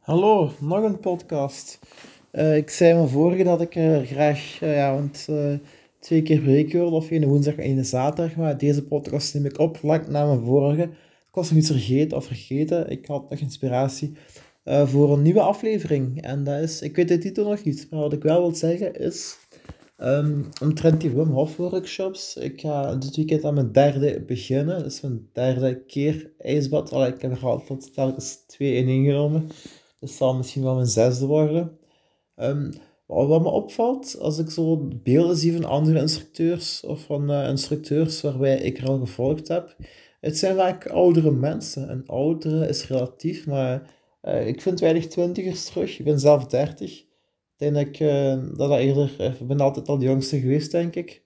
Hallo, nog een podcast. Eh, ik zei me vorige dat ik er graag uh, ja, want, uh, twee keer per week wilde, of één woensdag en één zaterdag. Maar deze podcast neem ik op vlak na mijn vorige. Ik was nog iets vergeten of vergeten. Ik had nog inspiratie voor een nieuwe aflevering. En dat is, ik weet de titel nog niet, maar wat ik wel wil zeggen is Um, omtrent die Wim Hof workshops. Ik ga dit weekend aan mijn derde beginnen. Dus mijn derde keer ijsbad. Allee, ik heb er altijd telkens twee in ingenomen. Dus zal misschien wel mijn zesde worden. Um, wat me opvalt, als ik zo beelden zie van andere instructeurs of van uh, instructeurs waarbij ik er al gevolgd heb, het zijn vaak oudere mensen. En oudere is relatief, maar uh, ik vind weinig twintigers terug. Ik ben zelf dertig denk dat ik uh, dat, dat eerder... Eh, ik ben altijd al de jongste geweest, denk ik.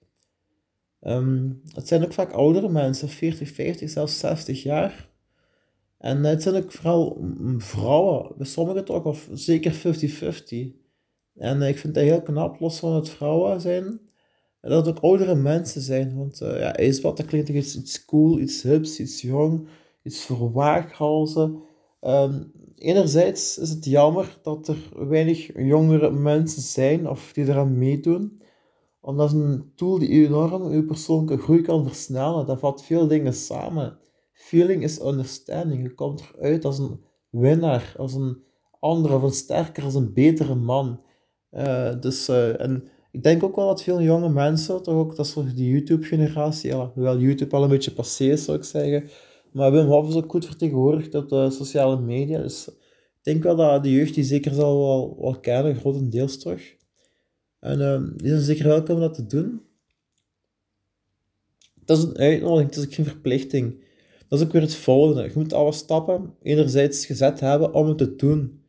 Um, het zijn ook vaak oudere mensen, 40, 50, zelfs 60 jaar. En het zijn ook vooral vrouwen, bij sommigen toch, of zeker 50-50. En ik vind dat heel knap, los van het vrouwen zijn, dat het ook oudere mensen zijn. Want uh, ja, ijsbad, dat klinkt iets, iets cool, iets hips, iets jong, iets verwaaghalzen. Um, enerzijds is het jammer dat er weinig jongere mensen zijn of die eraan meedoen. Omdat het een tool die enorm je persoonlijke groei kan versnellen. Dat vat veel dingen samen. Feeling is understanding. Je komt eruit als een winnaar, als een andere, of een sterker, als een betere man. Uh, dus, uh, en ik denk ook wel dat veel jonge mensen, toch ook, dat is die YouTube-generatie, hoewel YouTube al een beetje passé is, zou ik zeggen, maar Wim Hof is ook goed vertegenwoordigd op de sociale media. Dus ik denk wel dat de jeugd die zeker zal wel, wel kennen, grotendeels terug. En uh, die zijn zeker welkom om dat te doen. Dat is een uitnodiging, het is geen verplichting. Dat is ook weer het volgende. Je moet al wat stappen enerzijds gezet hebben om het te doen.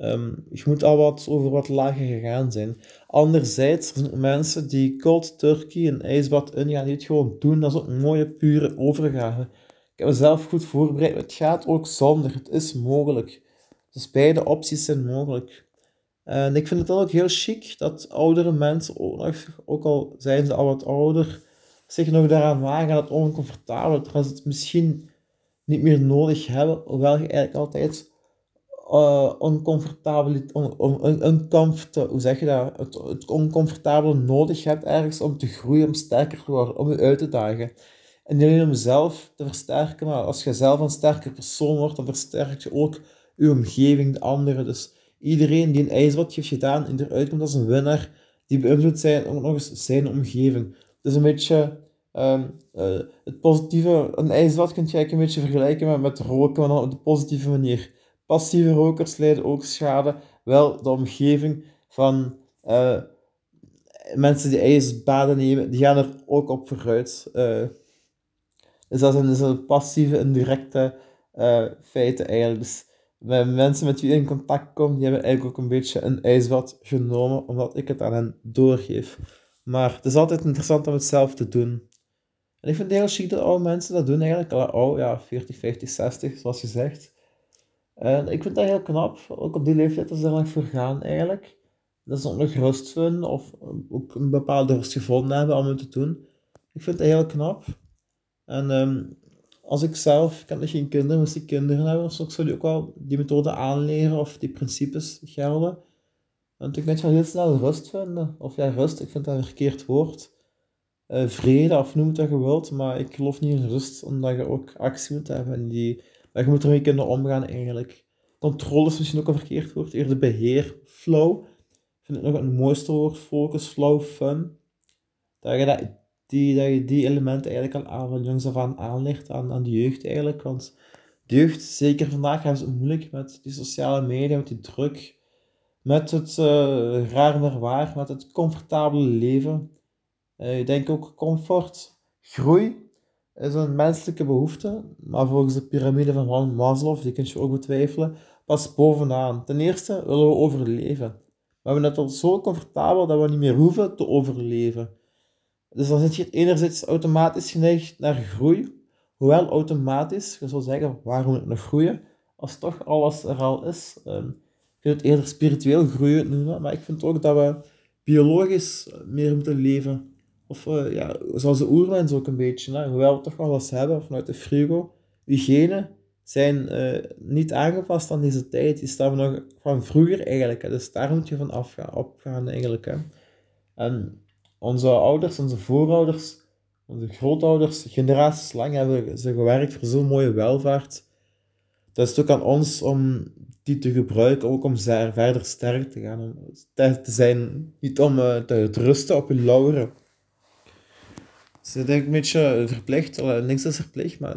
Um, je moet al wat over wat lager gegaan zijn. Anderzijds, er zijn mensen die cold turkey en ijsbad ingaan, die het gewoon doen. Dat is ook een mooie, pure overgave. Ik heb mezelf goed voorbereid. Het gaat ook zonder. Het is mogelijk. Dus beide opties zijn mogelijk. En ik vind het dan ook heel chic dat oudere mensen, ook, nog, ook al zijn ze al wat ouder, zich nog daaraan wagen dat oncomfortabel, terwijl ze het misschien niet meer nodig hebben, hoewel je eigenlijk altijd uh, oncomfortabel, on, on, hoe zeg je dat, het, het oncomfortabele nodig hebt ergens om te groeien, om sterker te worden, om je uit te dagen. En niet alleen om jezelf te versterken, maar als je zelf een sterke persoon wordt, dan versterk je ook je omgeving, de anderen. Dus iedereen die een ijsbad heeft gedaan en eruit komt als een winnaar, die beïnvloedt zijn, ook nog eens zijn omgeving. Dus een beetje um, uh, het positieve, een ijsbad kun je eigenlijk een beetje vergelijken met, met roken, maar dan op de positieve manier. Passieve rokers leiden ook schade, wel de omgeving van uh, mensen die ijsbaden nemen, die gaan er ook op vooruit. Uh, dus dat zijn dus passieve en directe uh, feiten eigenlijk. Dus met mensen met wie je in contact komt, die hebben eigenlijk ook een beetje een ijsbad genomen, omdat ik het aan hen doorgeef. Maar het is altijd interessant om het zelf te doen. En ik vind het heel chic dat oude mensen dat doen eigenlijk. Al ja, 40, 50, 60, zoals je zegt. En ik vind dat heel knap, ook op die leeftijd ze er nog voor gaan eigenlijk. Dat ze ook nog rust of ook een bepaalde rust gevonden hebben om het te doen. Ik vind dat heel knap. En um, als ik zelf, ik heb nog geen kinderen, moest ik kinderen hebben, dus ik zou die ook wel die methode aanleren of die principes gelden. Net wel heel snel rust vinden. Of ja, rust, ik vind dat een verkeerd woord. Uh, vrede, of noem het wat je wilt, maar ik geloof niet in rust, omdat je ook actie moet hebben. En die, maar je moet ermee kunnen omgaan eigenlijk. Controle is misschien ook een verkeerd woord, eerder beheer, flow. Vind het nog het mooiste woord, focus, flow, fun. Dat je dat die, dat je die elementen eigenlijk al aan, van jongs af aan aanlegt aan, aan de jeugd eigenlijk. Want de jeugd, zeker vandaag, hebben ze het moeilijk met die sociale media, met die druk, met het uh, raar maar waar, met het comfortabele leven. Uh, ik denk ook comfort, groei is een menselijke behoefte, maar volgens de piramide van Maslow, die kun je ook betwijfelen, pas bovenaan. Ten eerste willen we overleven. We hebben het al zo comfortabel dat we niet meer hoeven te overleven. Dus dan zit je enerzijds automatisch geneigd naar groei, hoewel automatisch, je zou zeggen, waarom moet ik nog groeien, als toch alles er al is. Um, vind het eerder spiritueel groeien noemen, maar ik vind ook dat we biologisch meer moeten leven. Of uh, ja, zoals de oermens ook een beetje, hè? hoewel we toch wel eens hebben vanuit de frigo. Je genen zijn eh, niet aangepast aan deze tijd. Die staan nog van vroeger eigenlijk. Hè. Dus daar moet je van afgaan, opgaan eigenlijk. En onze ouders, onze voorouders, onze grootouders, generaties lang hebben ze gewerkt voor zo'n mooie welvaart. Dat is ook aan ons om die te gebruiken, ook om verder sterk te gaan. Om te zijn, niet om uh, te, rusten op je lauren. Dus ik denk een beetje verplicht, niks is verplicht, maar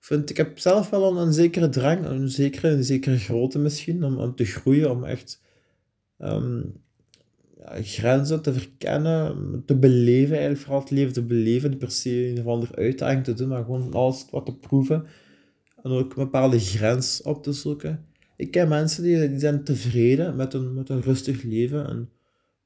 vind, ik heb zelf wel een, zekere drang, een zekere, een zekere grootte misschien, om, om te groeien, om echt um, ja, grenzen te verkennen, te beleven, eigenlijk vooral het leven te beleven, niet per se een of andere uitdaging te doen, maar gewoon alles wat te proeven en ook een bepaalde grens op te zoeken. Ik ken mensen die, die zijn tevreden met een, met een rustig leven en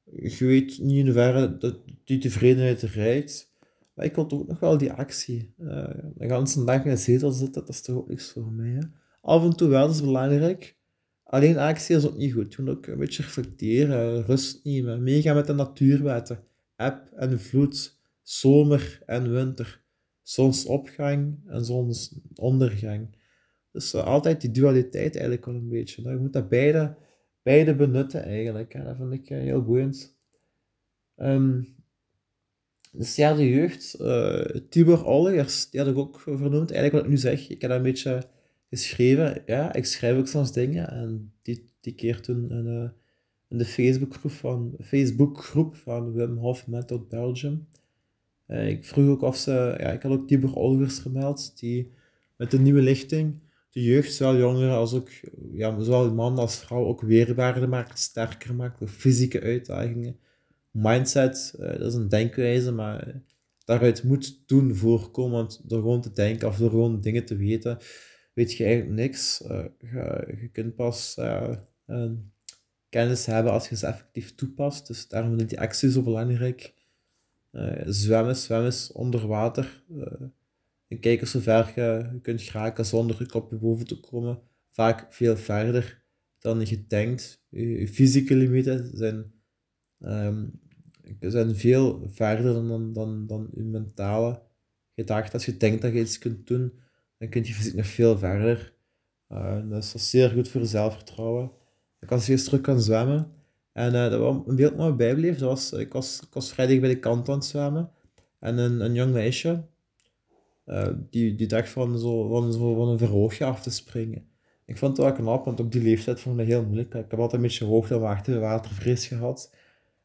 je weet niet in hoeverre die tevredenheid rijdt. Maar ik wil ook nog wel die actie. Uh, de hele dag in de zetel zitten, dat is toch ook niks voor mij. Hè? Af en toe wel, dat is belangrijk. Alleen actie is ook niet goed. Je moet ook een beetje reflecteren, rust nemen, meegaan met de natuurwetten. Eb en vloed, zomer en winter, zonsopgang en zonsondergang. Dus uh, altijd die dualiteit eigenlijk wel een beetje. Je moet dat beide, beide benutten eigenlijk. Hè? Dat vind ik uh, heel boeiend. Um, dus ja, de jeugd, uh, Tibor Olligers, die had ik ook vernoemd. Eigenlijk wat ik nu zeg, ik heb dat een beetje geschreven. Ja, ik schrijf ook soms dingen. En die, die keer toen in, in de Facebookgroep van, Facebookgroep van Wim Hof Method Belgium. Uh, ik vroeg ook of ze, ja, ik had ook Tibor Olligers gemeld, die met de nieuwe lichting de jeugd, zowel jongeren als ook, ja, zowel man als vrouw, ook weerbaarder maakt, sterker maakt, door fysieke uitdagingen mindset, uh, dat is een denkwijze, maar daaruit moet doen voorkomen. Want door gewoon te denken of door gewoon dingen te weten, weet je eigenlijk niks. Uh, je, je, kunt pas kennis hebben als je ze effectief toepast. Dus daarom is die actie zo belangrijk. Zwemmen, zwemmen onder water. en kijken zo ver je, kunt geraken zonder je kopje boven te komen. Vaak veel verder dan je denkt. Je, je fysieke limieten zijn um, zijn veel verder dan, dan, dan je mentale gedachte. Als je denkt dat je iets kunt doen, dan kun je fysiek nog veel verder. Uh, dat is zeer goed voor je zelfvertrouwen. Ik was eerst terug gaan zwemmen. En uh, dat was een beeld me bijbleef. Dat ik, was, was vrijdag bij de kant aan het zwemmen. En een, een jong meisje, uh, die, die dacht van, zo, van, zo, een verhoogje af te springen. Ik vond het wel knap, want op die leeftijd vond ik heel moeilijk. Ik heb altijd een beetje hoogte- en watervrees gehad.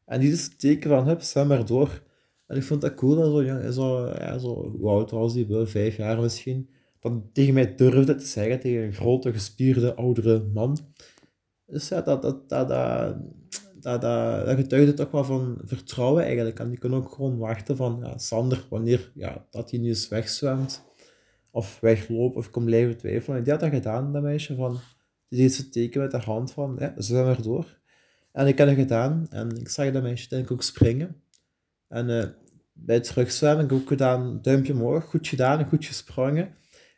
En die is teken van, hup, zwem maar door. En ik vond dat cool, dat zo, ja, zo, ja, zo hoe oud was die, wel vijf jaar misschien, dat tegen mij durfde te zeggen, tegen een grote, gespierde, oudere man. Dus ja, dat, dat, dat, dat, dat, dat, dat getuigde toch wel van vertrouwen eigenlijk. En die kon ook gewoon wachten van, ja, Sander, wanneer ja, dat hij nu eens wegzwemt, of wegloopt, of komt blijven twijfelen. En die had dat gedaan, dat meisje, van, die deed ze teken met de hand van, ja, zwem er door. En ik heb dat gedaan en ik zag dat meisje denk ook springen. En uh, bij het terugzwemmen heb ik ook gedaan, duimpje omhoog, goed gedaan, goed gesprongen.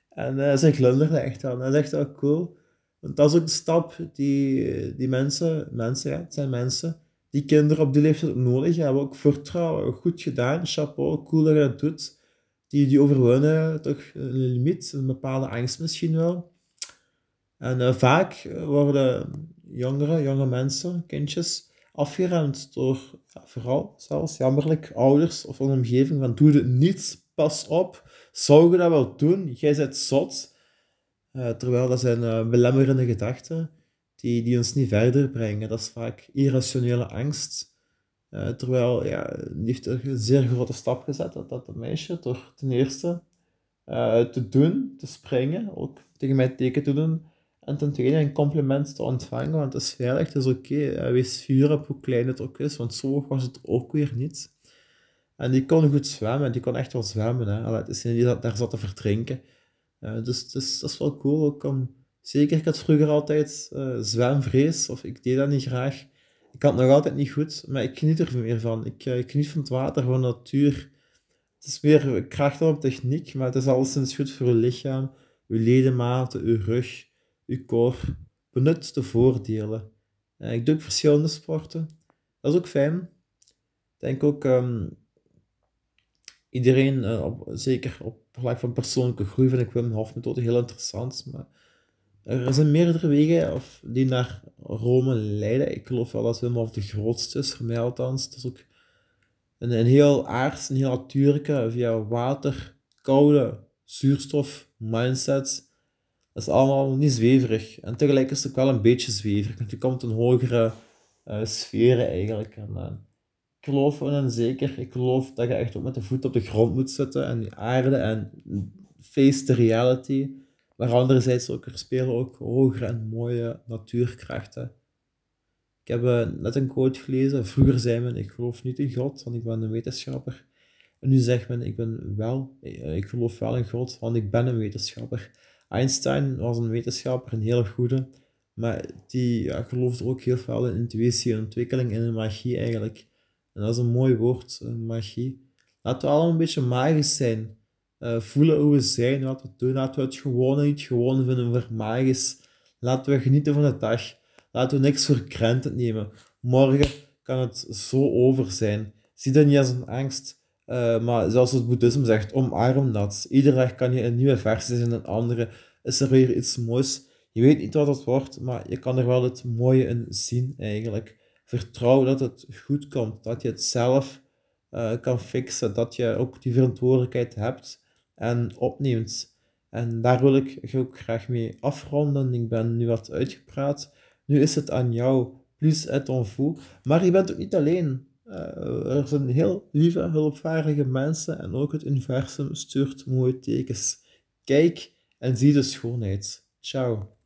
En uh, ze glunderde echt aan. Dat is echt wel cool. Dat is ook de stap die, die mensen, mensen ja, het zijn mensen, die kinderen op die leeftijd nodig hebben. Ook vertrouwen, goed gedaan, chapeau, cool dat je dat doet. Die, die overwinnen toch een limiet, een bepaalde angst misschien wel. En uh, vaak worden jongeren, jonge mensen, kindjes, afgeremd door ja, vooral zelfs jammerlijk ouders of een omgeving van doe het niet, pas op, zou je dat wel doen, jij bent zot. Uh, terwijl dat zijn uh, belemmerende gedachten die, die ons niet verder brengen. Dat is vaak irrationele angst. Uh, terwijl, ja, die heeft een zeer grote stap gezet, dat, dat meisje, door ten eerste te doen, te springen, ook tegen mij teken te doen, en ten tweede een compliment te ontvangen, want het is veilig, het is oké. Okay. Wees fier op hoe klein het ook is, want zo was het ook weer niet. En die kon goed zwemmen, die kon echt wel zwemmen. Hè. Allee, het is niet die daar zat te verdrinken. Uh, dus, dus dat is wel cool ook. Zeker, ik had vroeger altijd uh, zwemvrees, of ik deed dat niet graag. Ik had het nog altijd niet goed, maar ik geniet er meer van. Ik, uh, ik geniet van het water, van de natuur. Het is meer kracht dan op techniek, maar het is alleszins goed voor je lichaam, je ledematen, je rug je core. Benut de voordelen. Ik doe ook verschillende sporten. Dat is ook fijn. Ik denk ook, um, iedereen, zeker op vlak van persoonlijke groei, vind ik Wim Hof methode heel interessant. Maar er zijn meerdere wegen of, die naar Rome leiden. Ik geloof wel dat Wim Hof de grootste is, voor mij althans. Het is ook een, een heel aards, een heel natuurlijke, via water, koude, zuurstof, mindset. Dat is allemaal niet zweverig. En tegelijk is het ook wel een beetje zweverig, want je komt een hogere uh, eigenlijk. En, ik geloof en zeker, ik geloof dat je echt ook met de voet op de grond moet zitten en die aarde en face the reality. Maar anderzijds ook, er spelen ook hogere en mooie natuurkrachten. Ik heb uh, net een quote gelezen. Vroeger zei men, ik geloof niet in God, want ik ben een wetenschapper. En nu zegt men, ik ben wel, ik geloof wel in God, want ik ben een wetenschapper. Einstein was een wetenschapper, een hele goede, maar die ja, geloofde ook heel veel in intuïtie en ontwikkeling en in magie eigenlijk. En dat is een mooi woord, eh, magie. Laten we allemaal een beetje magisch zijn. Uh, voelen hoe we zijn, wat we doen. Laten we het gewoon niet gewoon vinden voor magisch. Laten we genieten van de dag. Laten we niks voor granted nemen. Morgen kan het zo over zijn. Zie dat niet als een angst. Uh, maar zoals het boeddhisme zegt, omarm dat. Iedere dag kan je een nieuwe versie zijn, een andere is er weer iets moois. Je weet niet wat het wordt, maar je kan er wel het mooie in zien eigenlijk. Vertrouw dat het goed komt, dat je het zelf uh, kan fixen, dat je ook die verantwoordelijkheid hebt en opneemt. En daar wil ik ook graag mee afronden. Ik ben nu wat uitgepraat. Nu is het aan jou, plus et en vous. Maar je bent ook niet alleen. Uh, er zijn heel lieve, hulpvaardige mensen en ook het universum stuurt mooie tekens. Kijk en zie de schoonheid. Ciao.